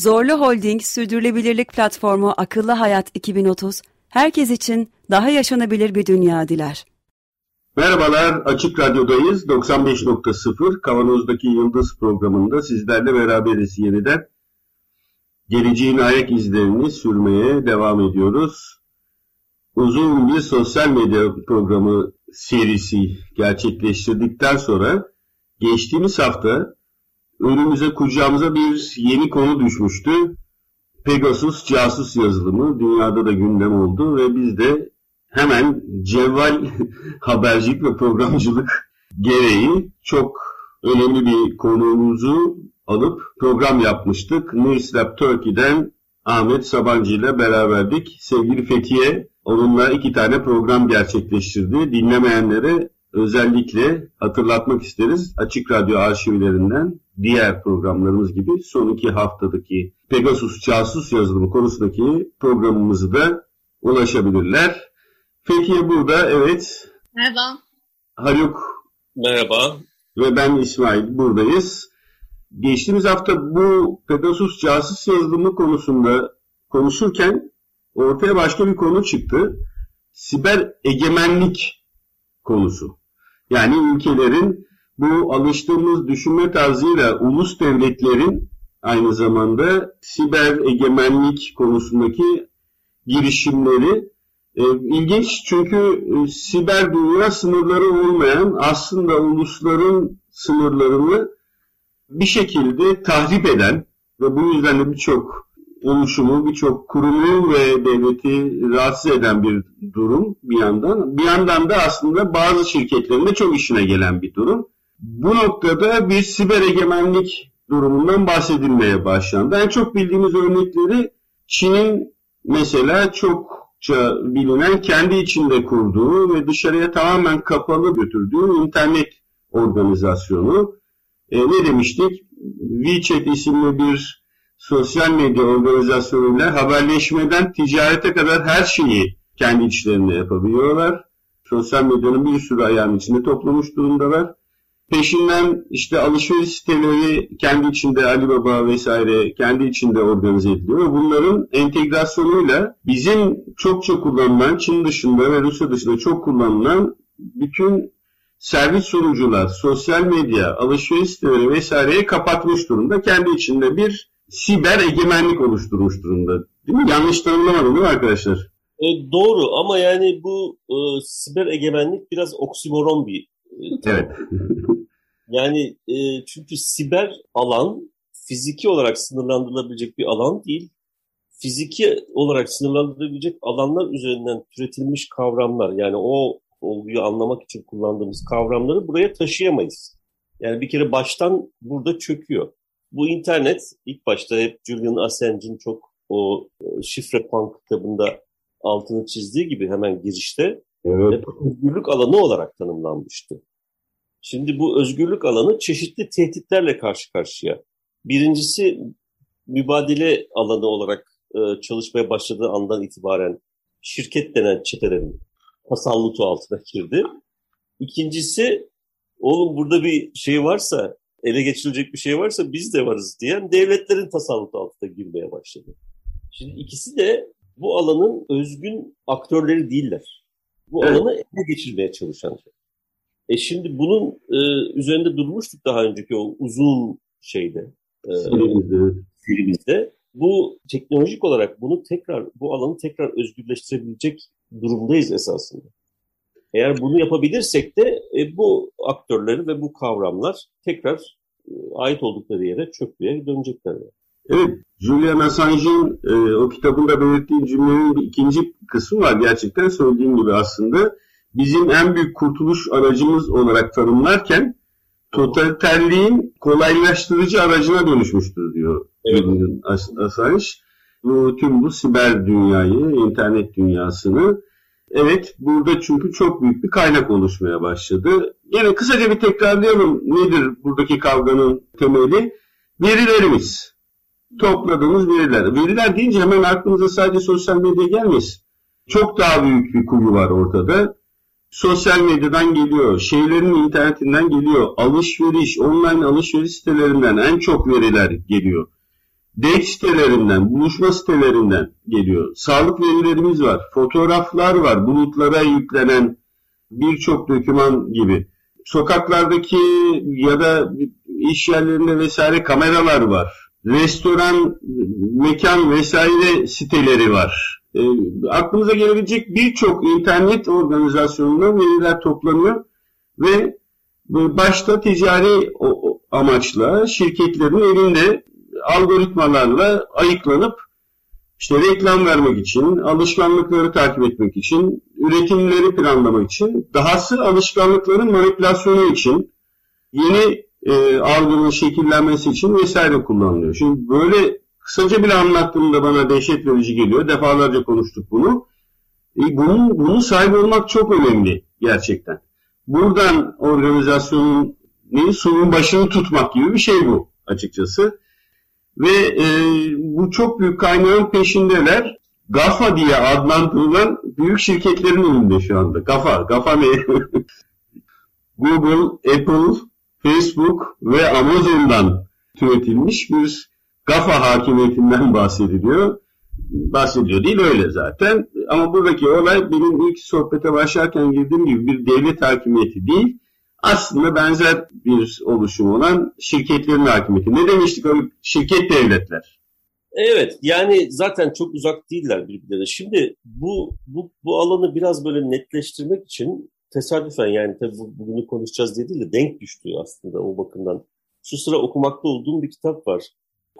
Zorlu Holding Sürdürülebilirlik Platformu Akıllı Hayat 2030, herkes için daha yaşanabilir bir dünya diler. Merhabalar, Açık Radyo'dayız. 95.0 Kavanoz'daki Yıldız programında sizlerle beraberiz yeniden. Geleceğin ayak izlerini sürmeye devam ediyoruz. Uzun bir sosyal medya programı serisi gerçekleştirdikten sonra geçtiğimiz hafta önümüze kucağımıza bir yeni konu düşmüştü. Pegasus casus yazılımı dünyada da gündem oldu ve biz de hemen cevval habercilik ve programcılık gereği çok önemli bir konuğumuzu alıp program yapmıştık. Newslab Turkey'den Ahmet Sabancı ile beraberdik. Sevgili Fethiye onunla iki tane program gerçekleştirdi. Dinlemeyenlere özellikle hatırlatmak isteriz. Açık Radyo arşivlerinden diğer programlarımız gibi son iki haftadaki Pegasus casus yazılımı konusundaki programımızı da ulaşabilirler. Fethiye burada, evet. Merhaba. Haluk. Merhaba. Ve ben İsmail buradayız. Geçtiğimiz hafta bu Pegasus casus yazılımı konusunda konuşurken ortaya başka bir konu çıktı. Siber egemenlik konusu. Yani ülkelerin bu alıştığımız düşünme tarzıyla ulus devletlerin aynı zamanda siber egemenlik konusundaki girişimleri e, ilginç çünkü e, siber dünya sınırları olmayan aslında ulusların sınırlarını bir şekilde tahrip eden ve bu yüzden de birçok oluşumu, birçok kurumu ve devleti rahatsız eden bir durum bir yandan. Bir yandan da aslında bazı şirketlerin de çok işine gelen bir durum. Bu noktada bir siber egemenlik durumundan bahsedilmeye başlandı. En çok bildiğimiz örnekleri Çin'in mesela çokça bilinen kendi içinde kurduğu ve dışarıya tamamen kapalı götürdüğü internet organizasyonu. E, ne demiştik? WeChat isimli bir sosyal medya organizasyonuyla haberleşmeden ticarete kadar her şeyi kendi içlerinde yapabiliyorlar. Sosyal medyanın bir sürü ayağının içinde toplamış durumdalar. Peşinden işte alışveriş siteleri kendi içinde Alibaba vesaire kendi içinde organize ediliyor. Bunların entegrasyonuyla bizim çokça kullanılan Çin dışında ve Rusya dışında çok kullanılan bütün servis sunucular, sosyal medya, alışveriş siteleri vesaireyi kapatmış durumda. Kendi içinde bir siber egemenlik oluşturmuş durumda. Değil mi? Yanlış tanımlamadım değil mi arkadaşlar? E, doğru ama yani bu e, siber egemenlik biraz oksimoron bir e, Evet. Yani e, çünkü siber alan fiziki olarak sınırlandırılabilecek bir alan değil. Fiziki olarak sınırlandırılabilecek alanlar üzerinden türetilmiş kavramlar. Yani o olguyu anlamak için kullandığımız kavramları buraya taşıyamayız. Yani bir kere baştan burada çöküyor. Bu internet ilk başta hep Julian Assange'in çok o e, şifre punk kitabında altını çizdiği gibi hemen girişte Evet. özgürlük alanı olarak tanımlanmıştı. Şimdi bu özgürlük alanı çeşitli tehditlerle karşı karşıya. Birincisi mübadele alanı olarak e, çalışmaya başladığı andan itibaren şirket denen çetelerin tasallutu altına girdi. İkincisi oğlum burada bir şey varsa ele geçirilecek bir şey varsa biz de varız diyen devletlerin tasallutu altına girmeye başladı. Şimdi ikisi de bu alanın özgün aktörleri değiller. Bu Evet. alanı ele geçirmeye çalışan şey. E şimdi bunun e, üzerinde durmuştuk daha önceki o uzun şeyde, e, serimizde. Bu teknolojik olarak bunu tekrar, bu alanı tekrar özgürleştirebilecek durumdayız esasında. Eğer bunu yapabilirsek de e, bu aktörleri ve bu kavramlar tekrar e, ait oldukları yere çöplüğe dönecekler. Evet, Julian Assange'in e, o kitabında belirttiği cümlenin bir ikinci kısmı var. Gerçekten söylediğin gibi aslında bizim en büyük kurtuluş aracımız olarak tanımlarken totaliterliğin kolaylaştırıcı aracına dönüşmüştür diyor Evet. As- Assange. bu, tüm bu siber dünyayı, internet dünyasını. Evet, burada çünkü çok büyük bir kaynak oluşmaya başladı. Yine kısaca bir tekrarlayalım nedir buradaki kavganın temeli? Verilerimiz. Topladığımız veriler. Veriler deyince hemen aklımıza sadece sosyal medya gelmez. Çok daha büyük bir kuyu var ortada. Sosyal medyadan geliyor, şeylerin internetinden geliyor, alışveriş, online alışveriş sitelerinden en çok veriler geliyor. Date sitelerinden, buluşma sitelerinden geliyor. Sağlık verilerimiz var, fotoğraflar var, bulutlara yüklenen birçok doküman gibi. Sokaklardaki ya da iş yerlerinde vesaire kameralar var. Restoran, mekan vesaire siteleri var. E, aklınıza gelebilecek birçok internet organizasyonundan veriler toplanıyor ve başta ticari amaçla şirketlerin elinde algoritmalarla ayıklanıp işte reklam vermek için, alışkanlıkları takip etmek için, üretimleri planlamak için, dahası alışkanlıkların manipülasyonu için, yeni e, algının şekillenmesi için vesaire kullanılıyor. Şimdi böyle kısaca bile anlattığımda bana dehşet verici geliyor. Defalarca konuştuk bunu. E, bunun, bunun sahibi olmak çok önemli gerçekten. Buradan organizasyonun ne, suyun başını tutmak gibi bir şey bu açıkçası. Ve e, bu çok büyük kaynağın peşindeler. GAFA diye adlandırılan büyük şirketlerin önünde şu anda. GAFA, GAFA ne? Google, Apple, Facebook ve Amazon'dan türetilmiş bir GAFA hakimiyetinden bahsediliyor. Bahsediyor değil öyle zaten. Ama buradaki olay benim ilk sohbete başlarken girdiğim gibi bir devlet hakimiyeti değil aslında benzer bir oluşum olan şirketlerin hakimiyeti. Ne demiştik o şirket devletler? Evet yani zaten çok uzak değiller birbirlerine. Şimdi bu, bu, bu alanı biraz böyle netleştirmek için tesadüfen yani tabii bugünü konuşacağız diye değil de denk düştü aslında o bakımdan. Şu sıra okumakta olduğum bir kitap var.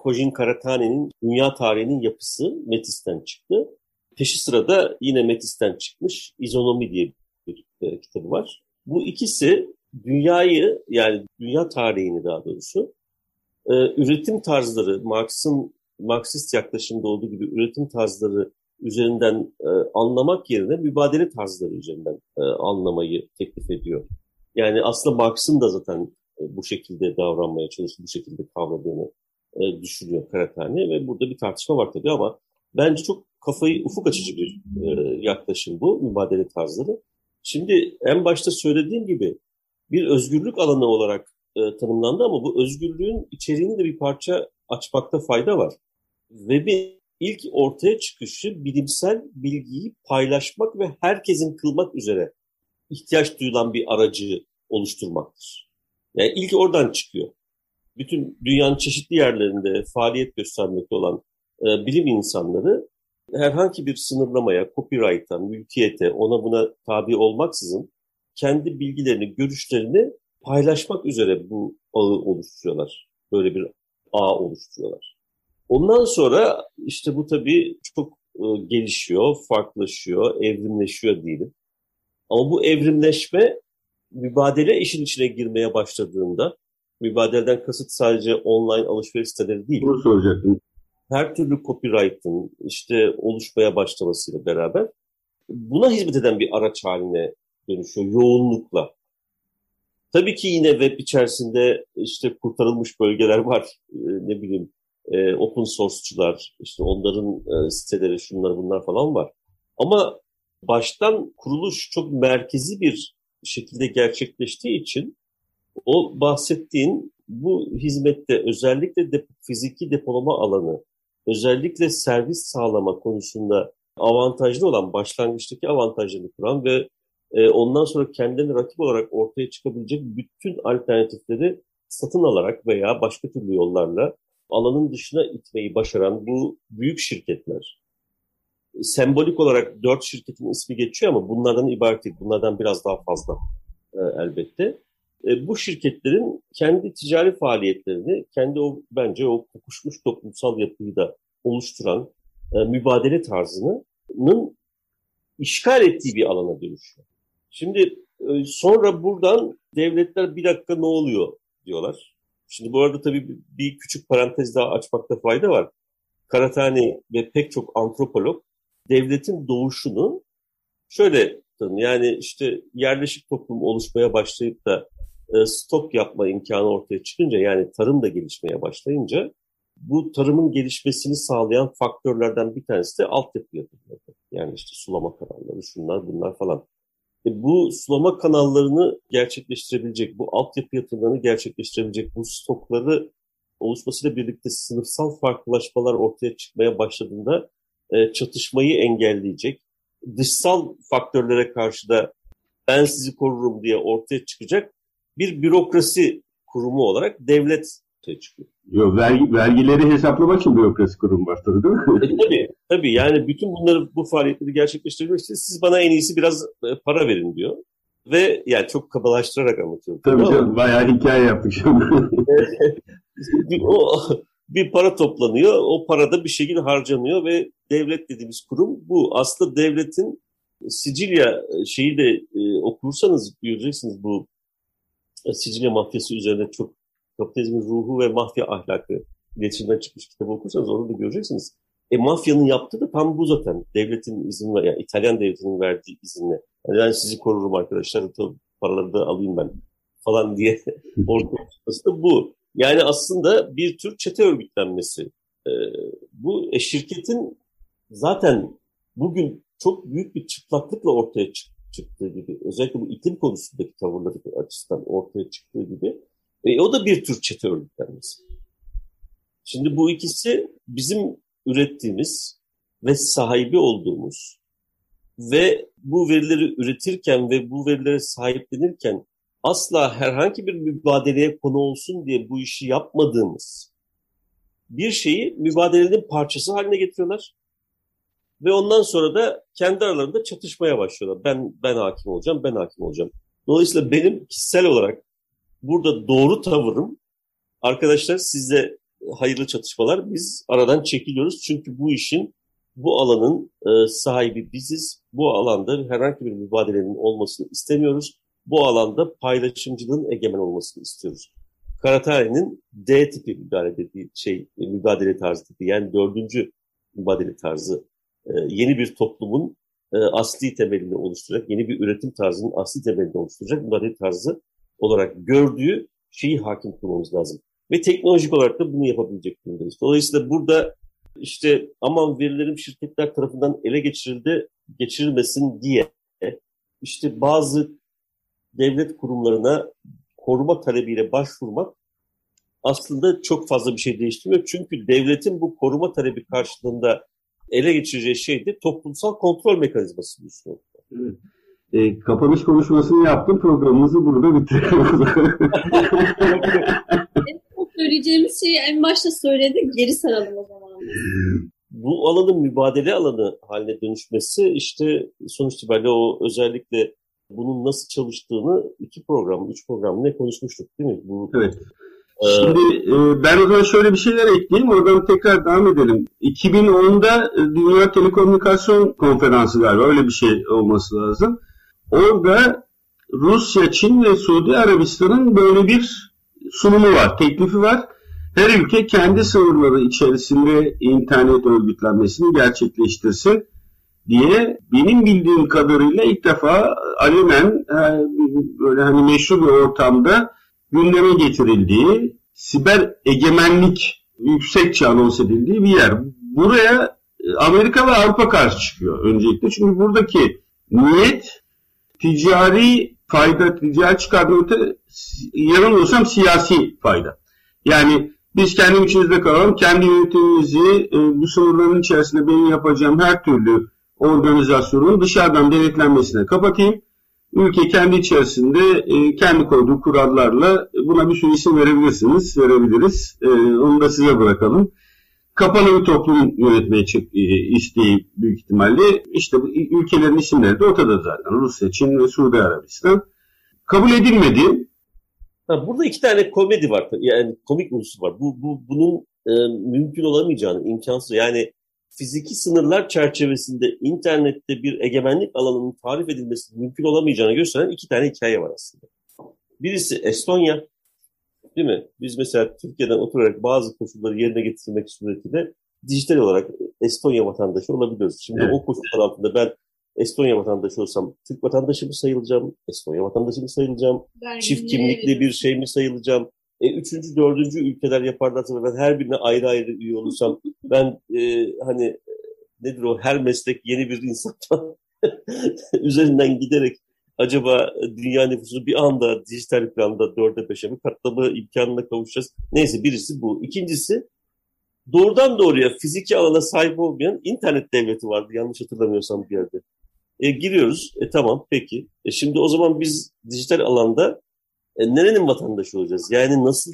Kojin Karatane'nin Dünya Tarihinin Yapısı Metis'ten çıktı. Peşi sırada yine Metis'ten çıkmış İzonomi diye bir e, kitabı var. Bu ikisi dünyayı yani dünya tarihini daha doğrusu e, üretim tarzları Marx'ın Marksist yaklaşımda olduğu gibi üretim tarzları üzerinden e, anlamak yerine mübadele tarzları üzerinden e, anlamayı teklif ediyor. Yani aslında Marx'ın da zaten e, bu şekilde davranmaya çalıştığı, bu şekilde kavradığını e, düşünüyor Karatane ve burada bir tartışma var tabii ama bence çok kafayı ufuk açıcı bir e, yaklaşım bu mübadele tarzları. Şimdi en başta söylediğim gibi bir özgürlük alanı olarak e, tanımlandı ama bu özgürlüğün içeriğini de bir parça açmakta fayda var. Web'in ilk ortaya çıkışı bilimsel bilgiyi paylaşmak ve herkesin kılmak üzere ihtiyaç duyulan bir aracı oluşturmaktır. Yani ilk oradan çıkıyor. Bütün dünyanın çeşitli yerlerinde faaliyet göstermekte olan e, bilim insanları herhangi bir sınırlamaya, copyright'a, mülkiyete, ona buna tabi olmaksızın kendi bilgilerini, görüşlerini paylaşmak üzere bu ağı oluşturuyorlar. Böyle bir ağ oluşturuyorlar. Ondan sonra işte bu tabii çok e, gelişiyor, farklılaşıyor, evrimleşiyor diyelim. Ama bu evrimleşme mübadele işin içine girmeye başladığında, mübadeleden kasıt sadece online alışveriş siteleri değil. Bunu soracaktım. Her türlü copyright'ın işte oluşmaya başlamasıyla beraber buna hizmet eden bir araç haline dönüşüyor yoğunlukla. Tabii ki yine web içerisinde işte kurtarılmış bölgeler var. Ee, ne bileyim e, open source'çular, işte onların e, siteleri, şunlar bunlar falan var. Ama baştan kuruluş çok merkezi bir şekilde gerçekleştiği için o bahsettiğin bu hizmette özellikle de, fiziki depolama alanı, özellikle servis sağlama konusunda avantajlı olan başlangıçtaki avantajlarını kuran ve e, ondan sonra kendilerine rakip olarak ortaya çıkabilecek bütün alternatifleri satın alarak veya başka türlü yollarla alanın dışına itmeyi başaran bu büyük şirketler, sembolik olarak dört şirketin ismi geçiyor ama bunlardan ibaret değil, bunlardan biraz daha fazla e, elbette. E, bu şirketlerin kendi ticari faaliyetlerini, kendi o bence o kokuşmuş toplumsal yapıyı da oluşturan e, mübadele tarzının işgal ettiği bir alana dönüşüyor. Şimdi e, sonra buradan devletler bir dakika ne oluyor diyorlar. Şimdi bu arada tabii bir küçük parantez daha açmakta fayda var. Karatani ve pek çok antropolog devletin doğuşunu şöyle yani işte yerleşik toplum oluşmaya başlayıp da e, stok yapma imkanı ortaya çıkınca yani tarım da gelişmeye başlayınca bu tarımın gelişmesini sağlayan faktörlerden bir tanesi de altyapı yatırımları. Yani işte sulama kanalları, şunlar bunlar falan. E bu sulama kanallarını gerçekleştirebilecek, bu altyapı yatırımlarını gerçekleştirebilecek, bu stokları oluşmasıyla birlikte sınıfsal farklılaşmalar ortaya çıkmaya başladığında e, çatışmayı engelleyecek, dışsal faktörlere karşı da ben sizi korurum diye ortaya çıkacak bir bürokrasi kurumu olarak devlet ortaya çıkıyor. Yo, vergi, vergileri hesaplamak için bürokrasi kurumu başladı değil mi? E, tabii, tabii. Yani bütün bunları, bu faaliyetleri gerçekleştirmek için siz bana en iyisi biraz e, para verin diyor. Ve yani çok kabalaştırarak anlatıyorum. Tabii canım, ama, bayağı hikaye yaptık şimdi. o, bir para toplanıyor, o parada bir şekilde harcanıyor ve devlet dediğimiz kurum bu. Aslında devletin Sicilya şeyi de e, okursanız göreceksiniz bu e, Sicilya mafyası üzerine çok kapitalizmin ruhu ve mafya ahlakı iletişimden çıkmış kitabı okursanız orada da göreceksiniz. E mafyanın yaptığı da tam bu zaten. Devletin izin ver, yani İtalyan devletinin verdiği izinle. Yani ben sizi korurum arkadaşlar, paraları da alayım ben falan diye ortaya çıkması da bu. Yani aslında bir tür çete örgütlenmesi. E, bu e, şirketin zaten bugün çok büyük bir çıplaklıkla ortaya çık çıktığı gibi, özellikle bu iklim konusundaki tavırları açısından ortaya çıktığı gibi, e, o da bir tür çete örgütlenmesi. Şimdi bu ikisi bizim ürettiğimiz ve sahibi olduğumuz ve bu verileri üretirken ve bu verilere sahiplenirken asla herhangi bir mübadeleye konu olsun diye bu işi yapmadığımız bir şeyi mübadelenin parçası haline getiriyorlar. Ve ondan sonra da kendi aralarında çatışmaya başlıyorlar. Ben ben hakim olacağım, ben hakim olacağım. Dolayısıyla benim kişisel olarak burada doğru tavırım arkadaşlar size hayırlı çatışmalar. Biz aradan çekiliyoruz çünkü bu işin bu alanın e, sahibi biziz. Bu alanda herhangi bir mübadelenin olmasını istemiyoruz. Bu alanda paylaşımcılığın egemen olmasını istiyoruz. Karatari'nin D tipi müdahale dediği şey, mübadele tarzı tipi yani dördüncü mübadele tarzı e, yeni bir toplumun e, asli temelini oluşturacak, yeni bir üretim tarzının asli temelini oluşturacak mübadele tarzı olarak gördüğü şeyi hakim kılmamız lazım. Ve teknolojik olarak da bunu yapabilecek durumdayız. Dolayısıyla burada işte aman verilerim şirketler tarafından ele geçirildi, geçirilmesin diye işte bazı devlet kurumlarına koruma talebiyle başvurmak aslında çok fazla bir şey değiştirmiyor. Çünkü devletin bu koruma talebi karşılığında ele geçireceği şey de toplumsal kontrol mekanizması düşünüyorum. Evet. E, kapanış konuşmasını yaptım. Programımızı burada bitiriyoruz. söyleyeceğimiz şeyi en başta söyledik. Geri saralım o zaman. Bu alanın mübadele alanı haline dönüşmesi işte sonuç itibariyle o özellikle bunun nasıl çalıştığını iki program, üç program ne konuşmuştuk değil mi? Bu, evet. Şimdi e, ben o zaman şöyle bir şeyler ekleyeyim. Oradan tekrar devam edelim. 2010'da e, Dünya Telekomünikasyon Konferansı galiba öyle bir şey olması lazım. Orada Rusya, Çin ve Suudi Arabistan'ın böyle bir sunumu var, teklifi var. Her ülke kendi sınırları içerisinde internet örgütlenmesini gerçekleştirsin diye benim bildiğim kadarıyla ilk defa alenen e, böyle hani meşru bir ortamda gündeme getirildiği, siber egemenlik yüksekçe anons edildiği bir yer. Buraya e, Amerika ve Avrupa karşı çıkıyor öncelikle. Çünkü buradaki niyet ticari fayda, ticari çıkardan öte yanılmıyorsam siyasi fayda. Yani biz kendi içimizde kalalım, kendi yönetimimizi e, bu sınırların içerisinde benim yapacağım her türlü organizasyonun dışarıdan denetlenmesine kapatayım ülke kendi içerisinde e, kendi koyduğu kurallarla buna bir sürü isim verebilirsiniz, verebiliriz. E, onu da size bırakalım. Kapalı bir toplum yönetmeye çık, e, isteği büyük ihtimalle. İşte bu ülkelerin isimleri de ortada zaten. Rusya, Çin ve Suudi Arabistan. Kabul edilmedi. Ha, burada iki tane komedi var. Yani komik unsur var. Bu, bu bunun e, mümkün olamayacağını, imkansız. Yani fiziki sınırlar çerçevesinde internette bir egemenlik alanının tarif edilmesi mümkün olamayacağını gösteren iki tane hikaye var aslında. Birisi Estonya, değil mi? Biz mesela Türkiye'den oturarak bazı koşulları yerine getirmek suretiyle dijital olarak Estonya vatandaşı olabiliyoruz. Şimdi Evet. o koşullar altında ben Estonya vatandaşı olsam Türk vatandaşı mı sayılacağım? Estonya vatandaşı mı sayılacağım? Vergileri Çift kimlikli bir şey mi sayılacağım? E, üçüncü, dördüncü ülkeler yaparlarsa ben her birine ayrı ayrı üye olursam ben e, hani e, nedir o her meslek yeni bir insandan üzerinden giderek acaba dünya nüfusu bir anda dijital planda dörde beşe mi katlama imkanına kavuşacağız? Neyse birisi bu. İkincisi doğrudan doğruya fiziki alana sahip olmayan internet devleti vardı yanlış hatırlamıyorsam bir yerde. E, giriyoruz. E, tamam peki. E, şimdi o zaman biz dijital alanda e, nerenin vatandaşı olacağız? Yani nasıl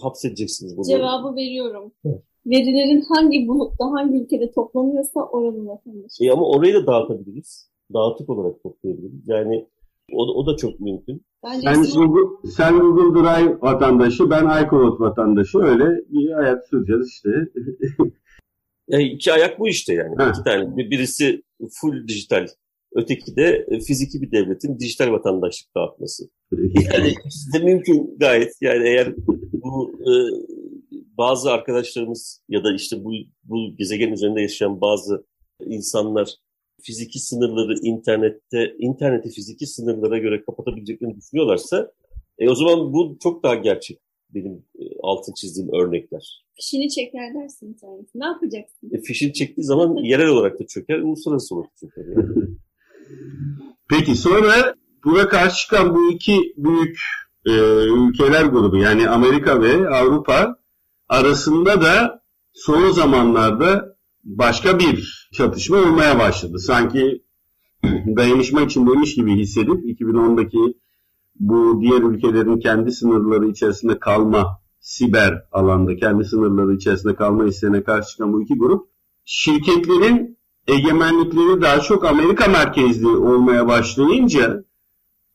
hapsedeceksiniz bunu? Cevabı veriyorum. Evet. Verilerin hangi bulutta, hangi ülkede toplanıyorsa oranın vatandaşı. E, ama orayı da dağıtabiliriz. Dağıtık olarak toplayabiliriz. Yani o, da- o da çok mümkün. Bence Sen Google, sen Google Drive vatandaşı, ben iCloud vatandaşı. Öyle bir hayat süreceğiz işte. E, iki ayak bu işte yani. Ha. İki tane. Bir- Birisi full dijital. Öteki de e, fiziki bir devletin dijital vatandaşlık dağıtması. Yani de mümkün gayet. Yani eğer bu e, bazı arkadaşlarımız ya da işte bu, bu gezegen üzerinde yaşayan bazı insanlar fiziki sınırları internette, interneti fiziki sınırlara göre kapatabileceklerini düşünüyorlarsa e, o zaman bu çok daha gerçek benim e, altın çizdiğim örnekler. fişini çeker dersin interneti. Ne yapacaksın? E, fişin çektiği zaman yerel olarak da çöker, uluslararası olarak da çöker. Yani. Peki sonra buna karşı çıkan bu iki büyük e, ülkeler grubu yani Amerika ve Avrupa arasında da son zamanlarda başka bir çatışma olmaya başladı. Sanki dayanışma içindeymiş gibi hissedip 2010'daki bu diğer ülkelerin kendi sınırları içerisinde kalma, siber alanda kendi sınırları içerisinde kalma isteğine karşı çıkan bu iki grup şirketlerin egemenlikleri daha çok Amerika merkezli olmaya başlayınca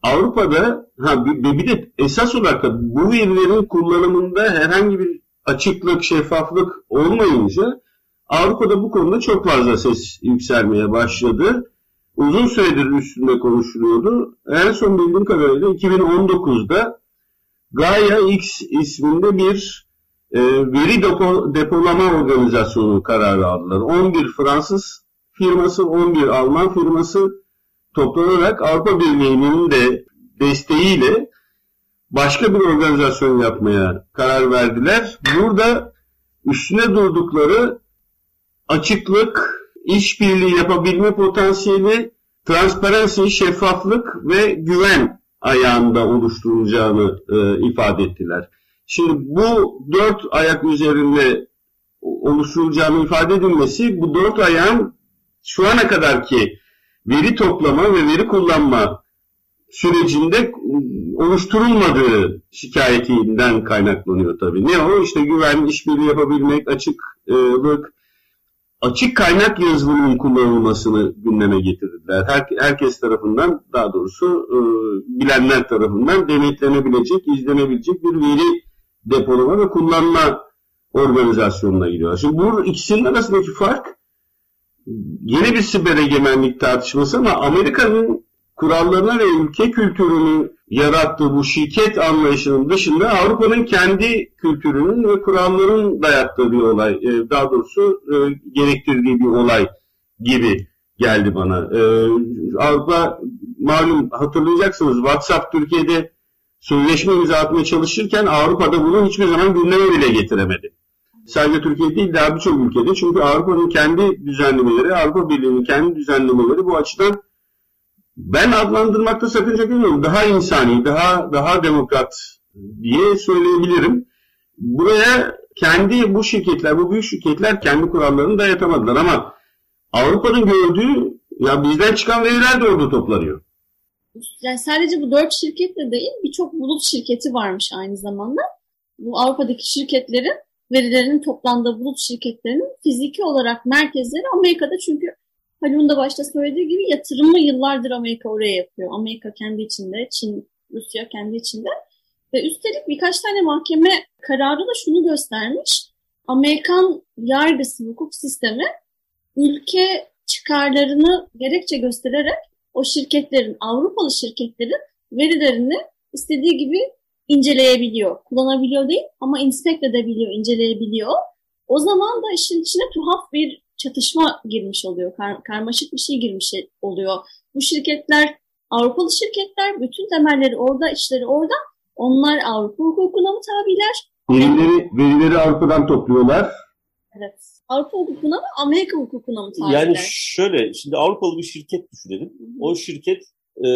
Avrupa'da ha bir, bir de esas olarak da bu verilerin kullanımında herhangi bir açıklık, şeffaflık olmayınca Avrupa'da bu konuda çok fazla ses yükselmeye başladı. Uzun süredir üstünde konuşuluyordu. En son bildiğim kadarıyla 2019'da Gaia X isminde bir e, veri depo, depolama organizasyonu kararı aldılar. 11 Fransız firması, 11 Alman firması toplanarak Avrupa Birliği'nin de desteğiyle başka bir organizasyon yapmaya karar verdiler. Burada üstüne durdukları açıklık, işbirliği yapabilme potansiyeli, transparansi, şeffaflık ve güven ayağında oluşturulacağını e, ifade ettiler. Şimdi bu dört ayak üzerinde oluşturulacağını ifade edilmesi bu dört ayağın şu ana kadarki veri toplama ve veri kullanma sürecinde oluşturulmadığı şikayetinden kaynaklanıyor tabii. Ne o? İşte güven, işbirliği yapabilmek, açıklık, açık kaynak yazılımının kullanılmasını gündeme getirdiler. Her, herkes tarafından, daha doğrusu e, bilenler tarafından denetlenebilecek, izlenebilecek bir veri depolama ve kullanma organizasyonuna gidiyor. Şimdi bu ikisinin arasındaki fark yeni bir siber egemenlik tartışması ama Amerika'nın kurallarına ve ülke kültürünü yarattığı bu şirket anlayışının dışında Avrupa'nın kendi kültürünün ve kuralların dayattığı bir olay, e, daha doğrusu e, gerektirdiği bir olay gibi geldi bana. E, Avrupa malum hatırlayacaksınız WhatsApp Türkiye'de sözleşme imza atmaya çalışırken Avrupa'da bunu hiçbir zaman gündeme bile getiremedi. Sadece Türkiye değil daha birçok ülkede çünkü Avrupa'nın kendi düzenlemeleri, Avrupa Birliği'nin kendi düzenlemeleri bu açıdan ben adlandırmakta sakınca görmüyorum. Daha insani, daha daha demokrat diye söyleyebilirim. Buraya kendi bu şirketler, bu büyük şirketler kendi kurallarını dayatamadılar ama Avrupa'nın gördüğü ya bizden çıkan veriler de orada toplanıyor. Yani sadece bu dört şirket de değil birçok bulut şirketi varmış aynı zamanda. Bu Avrupa'daki şirketlerin verilerinin toplandığı bulut şirketlerinin fiziki olarak merkezleri Amerika'da çünkü Halil'in de başta söylediği gibi yatırımı yıllardır Amerika oraya yapıyor. Amerika kendi içinde, Çin, Rusya kendi içinde. Ve üstelik birkaç tane mahkeme kararı da şunu göstermiş. Amerikan yargısı, hukuk sistemi ülke çıkarlarını gerekçe göstererek o şirketlerin, Avrupalı şirketlerin verilerini istediği gibi inceleyebiliyor. Kullanabiliyor değil ama inspect edebiliyor, inceleyebiliyor. O zaman da işin içine tuhaf bir çatışma girmiş oluyor. Kar, karmaşık bir şey girmiş oluyor. Bu şirketler Avrupalı şirketler, bütün temelleri orada, işleri orada. Onlar Avrupa hukukuna mı tabiler? Verileri, verileri Avrupa'dan topluyorlar. Evet. Avrupa hukukuna mı, Amerika hukukuna mı tabiler? Yani şöyle, şimdi Avrupalı bir şirket düşünelim. O şirket e,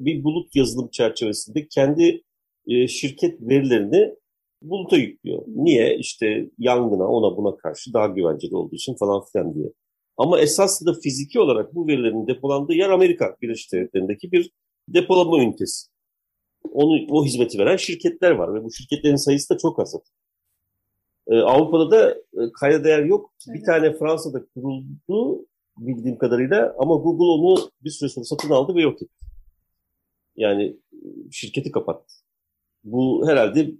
bir bulut yazılım çerçevesinde kendi e, şirket verilerini buluta yüklüyor. Niye? İşte yangına, ona buna karşı daha güvenceli olduğu için falan filan diye. Ama esasında fiziki olarak bu verilerin depolandığı yer Amerika Birleşik Devletleri'ndeki bir depolama ünitesi. Onu, o hizmeti veren şirketler var ve bu şirketlerin sayısı da çok az. Ee, Avrupa'da da e, kayda değer yok. Evet. Bir tane Fransa'da kuruldu bildiğim kadarıyla ama Google onu bir süre sonra satın aldı ve yok etti. Yani e, şirketi kapattı. Bu herhalde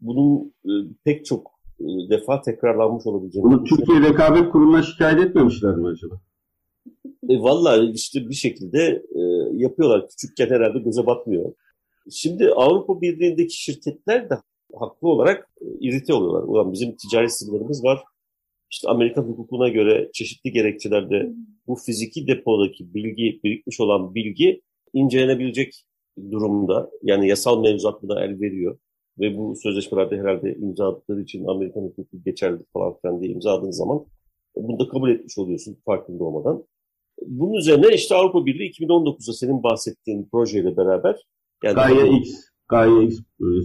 bunun e, pek çok e, defa tekrarlanmış olabileceğini. Bunu Türkiye Rekabet Kurulu'na şikayet etmemişler mi acaba? E, Valla işte bir şekilde e, yapıyorlar. Küçükken herhalde göze batmıyor. Şimdi Avrupa Birliği'ndeki şirketler de haklı olarak e, irite oluyorlar. Ulan bizim ticari sınırlarımız var. İşte Amerikan hukukuna göre çeşitli gerekçelerde bu fiziki depodaki bilgi, birikmiş olan bilgi incelenebilecek durumda. Yani yasal mevzuat buna el veriyor ve bu sözleşmelerde herhalde imzaladıkları için Amerikan hukuku geçerli falan filan diye imzaladığın zaman bunu da kabul etmiş oluyorsun farkında olmadan. Bunun üzerine işte Avrupa Birliği 2019'da senin bahsettiğin projeyle beraber yani Gaia X Gaia X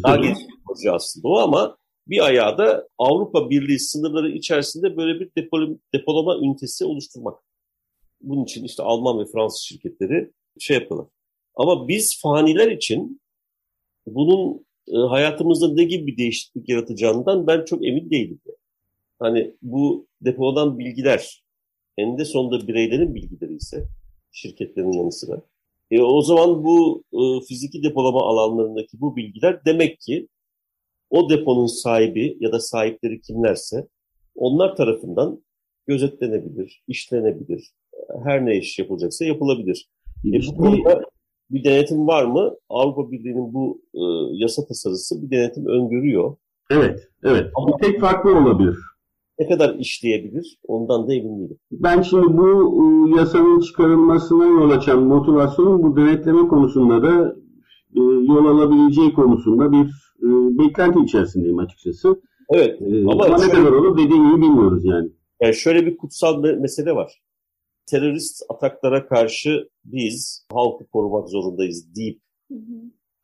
Gaia proje aslında o ama bir ayağı da Avrupa Birliği sınırları içerisinde böyle bir depolama ünitesi oluşturmak. Bunun için işte Alman ve Fransız şirketleri şey yapıyorlar. Ama biz faniler için bunun e, hayatımızda ne gibi bir değişiklik yaratacağından ben çok emin değilim. Hani bu depolanan bilgiler eninde sonunda bireylerin bilgileri ise şirketlerin yanı sıra. E, o zaman bu e, fiziki depolama alanlarındaki bu bilgiler demek ki o deponun sahibi ya da sahipleri kimlerse onlar tarafından gözetlenebilir, işlenebilir. Her ne iş yapılacaksa yapılabilir. E, bu konuda bir denetim var mı? Avrupa Birliği'nin bu e, yasa tasarısı bir denetim öngörüyor. Evet, evet. Ama tek farklı olabilir. Ne kadar işleyebilir ondan da emin değilim. Ben şimdi bu e, yasanın çıkarılmasına yol açan motivasyonun bu denetleme konusunda da e, yol alabileceği konusunda bir e, beklenti içerisindeyim açıkçası. Evet. E, ama ne kadar olur dediğim gibi bilmiyoruz yani. Yani şöyle bir kutsal bir mesele var terörist ataklara karşı biz halkı korumak zorundayız deyip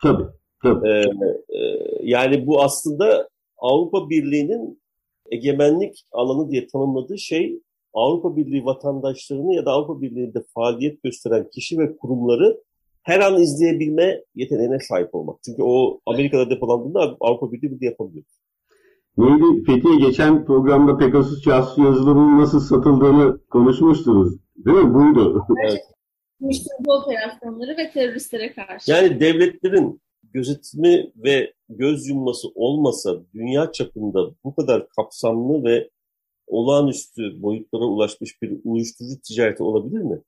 tabii, tabii. E, e, yani bu aslında Avrupa Birliği'nin egemenlik alanı diye tanımladığı şey Avrupa Birliği vatandaşlarını ya da Avrupa Birliği'nde faaliyet gösteren kişi ve kurumları her an izleyebilme yeteneğine sahip olmak. Çünkü o Amerika'da depolandığında Avrupa Birliği bunu yapamıyor. Neydi? Fethiye geçen programda Pegasus casus yazılımının nasıl satıldığını konuşmuştunuz. Değil mi? Buydu. Evet. bu operasyonları ve teröristlere karşı. Yani devletlerin gözetimi ve göz yumması olmasa dünya çapında bu kadar kapsamlı ve olağanüstü boyutlara ulaşmış bir uyuşturucu ticareti olabilir mi?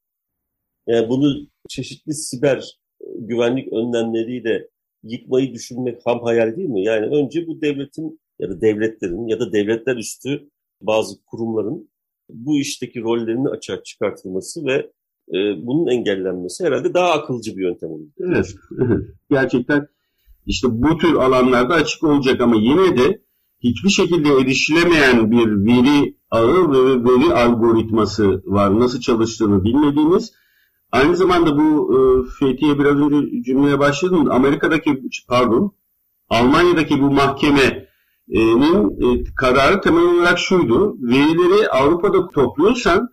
Yani bunu çeşitli siber güvenlik önlemleriyle yıkmayı düşünmek ham hayal değil mi? Yani önce bu devletin ya da devletlerin ya da devletler üstü bazı kurumların bu işteki rollerinin açığa çıkartılması ve e, bunun engellenmesi herhalde daha akılcı bir yöntem olur. Evet. Gerçekten işte bu tür alanlarda açık olacak ama yine de hiçbir şekilde erişilemeyen bir veri ağı ve veri algoritması var. Nasıl çalıştığını bilmediğimiz. Aynı zamanda bu e, Fethiye biraz önce cümleye başladım. Amerika'daki pardon Almanya'daki bu mahkeme kararı temel olarak şuydu. Verileri Avrupa'da topluyorsan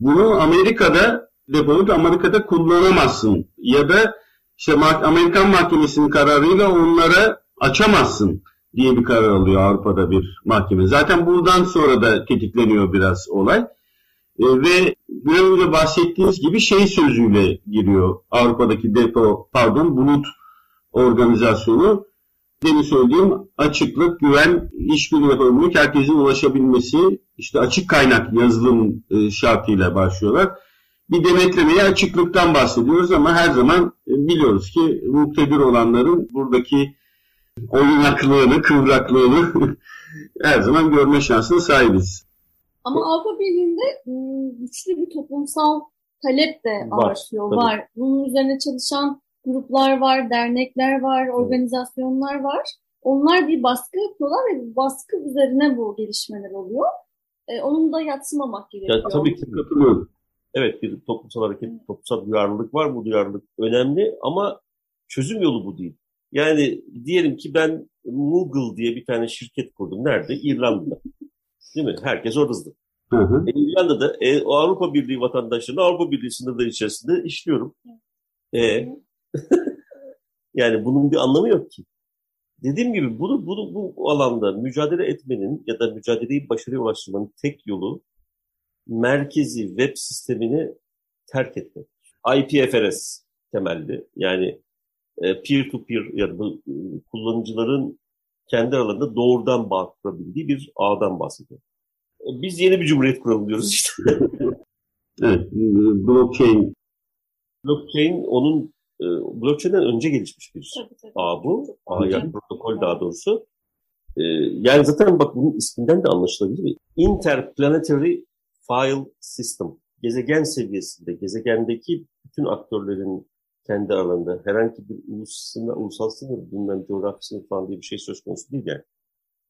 bunu Amerika'da depolayıp Amerika'da kullanamazsın. Ya da işte Amerikan mahkemesinin kararıyla onlara açamazsın diye bir karar alıyor Avrupa'da bir mahkeme. Zaten buradan sonra da tetikleniyor biraz olay. E, ve biraz önce bahsettiğiniz gibi şey sözüyle giriyor Avrupa'daki depo, pardon bulut organizasyonu demin söylediğim açıklık, güven, işbirliği yapabilmek, herkesin ulaşabilmesi, işte açık kaynak yazılım e, şartıyla başlıyorlar. Bir denetlemeye açıklıktan bahsediyoruz ama her zaman e, biliyoruz ki muktedir olanların buradaki oynaklığını, kıvraklığını her zaman görme şansına sahibiz. Ama Avrupa Birliği'nde ıı, güçlü bir toplumsal talep de Var, artıyor, tabii. var. Bunun üzerine çalışan gruplar var, dernekler var, organizasyonlar var. Onlar bir baskı yapıyorlar ve bu baskı üzerine bu gelişmeler oluyor. E, onun da yatsımamak gerekiyor. Ya, tabii ki Katılıyorum. evet bir toplumsal hareket, toplumsal duyarlılık var. Bu duyarlılık önemli ama çözüm yolu bu değil. Yani diyelim ki ben Google diye bir tane şirket kurdum. Nerede? İrlanda'da. Değil mi? Herkes oradaydı. Hı hı. E, İrlanda'da e, o Avrupa Birliği vatandaşlarını Avrupa Birliği sınırları içerisinde işliyorum. E, yani bunun bir anlamı yok ki. Dediğim gibi bunu, bunu bu alanda mücadele etmenin ya da mücadeleyi başarıya ulaştırmanın tek yolu merkezi web sistemini terk etmek. IPFRS temelli yani e, peer-to-peer ya da bu, e, kullanıcıların kendi aralarında doğrudan bağ kurabildiği bir ağdan bahsediyor. E, Biz yeni bir cumhuriyet kuralım diyoruz işte. Evet, blockchain Blockchain onun e, blockchain'den önce gelişmiş bir Tabii, tabii. ağ bu. Ağ yani protokol daha doğrusu. E, yani zaten bak bunun isminden de anlaşılabilir. Interplanetary File System. Gezegen seviyesinde, gezegendeki bütün aktörlerin kendi aralarında herhangi bir ulus sınır, ulusal sınır, bilmem coğrafi sınır falan diye bir şey söz konusu değil yani.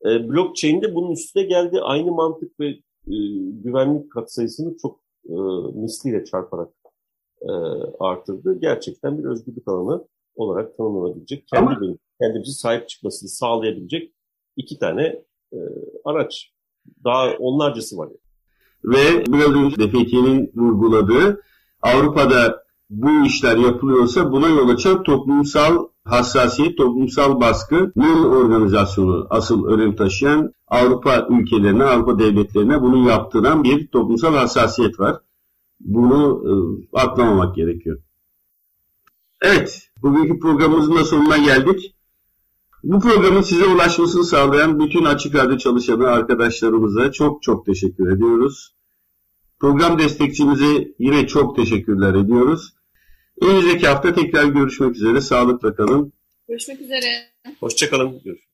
E, blockchain de bunun üstüne geldi. Aynı mantık ve e, güvenlik katsayısını çok e, misliyle çarparak e, artırdı. Gerçekten bir özgürlük alanı olarak tanımlanabilecek, kendi Ama- kendimizi sahip çıkmasını sağlayabilecek iki tane e, araç. Daha onlarcası var. ve biraz önce de Fethiye'nin vurguladığı Avrupa'da bu işler yapılıyorsa buna yol açan toplumsal hassasiyet, toplumsal baskının organizasyonu asıl önem taşıyan Avrupa ülkelerine, Avrupa devletlerine bunu yaptıran bir toplumsal hassasiyet var. Bunu e, atlamamak gerekiyor. Evet, bugünkü programımızın da sonuna geldik. Bu programın size ulaşmasını sağlayan bütün Açık Radyo çalışanı arkadaşlarımıza çok çok teşekkür ediyoruz. Program destekçimize yine çok teşekkürler ediyoruz. Önümüzdeki hafta tekrar görüşmek üzere. Sağlıkla kalın. Görüşmek üzere. Hoşçakalın. Görüşürüz.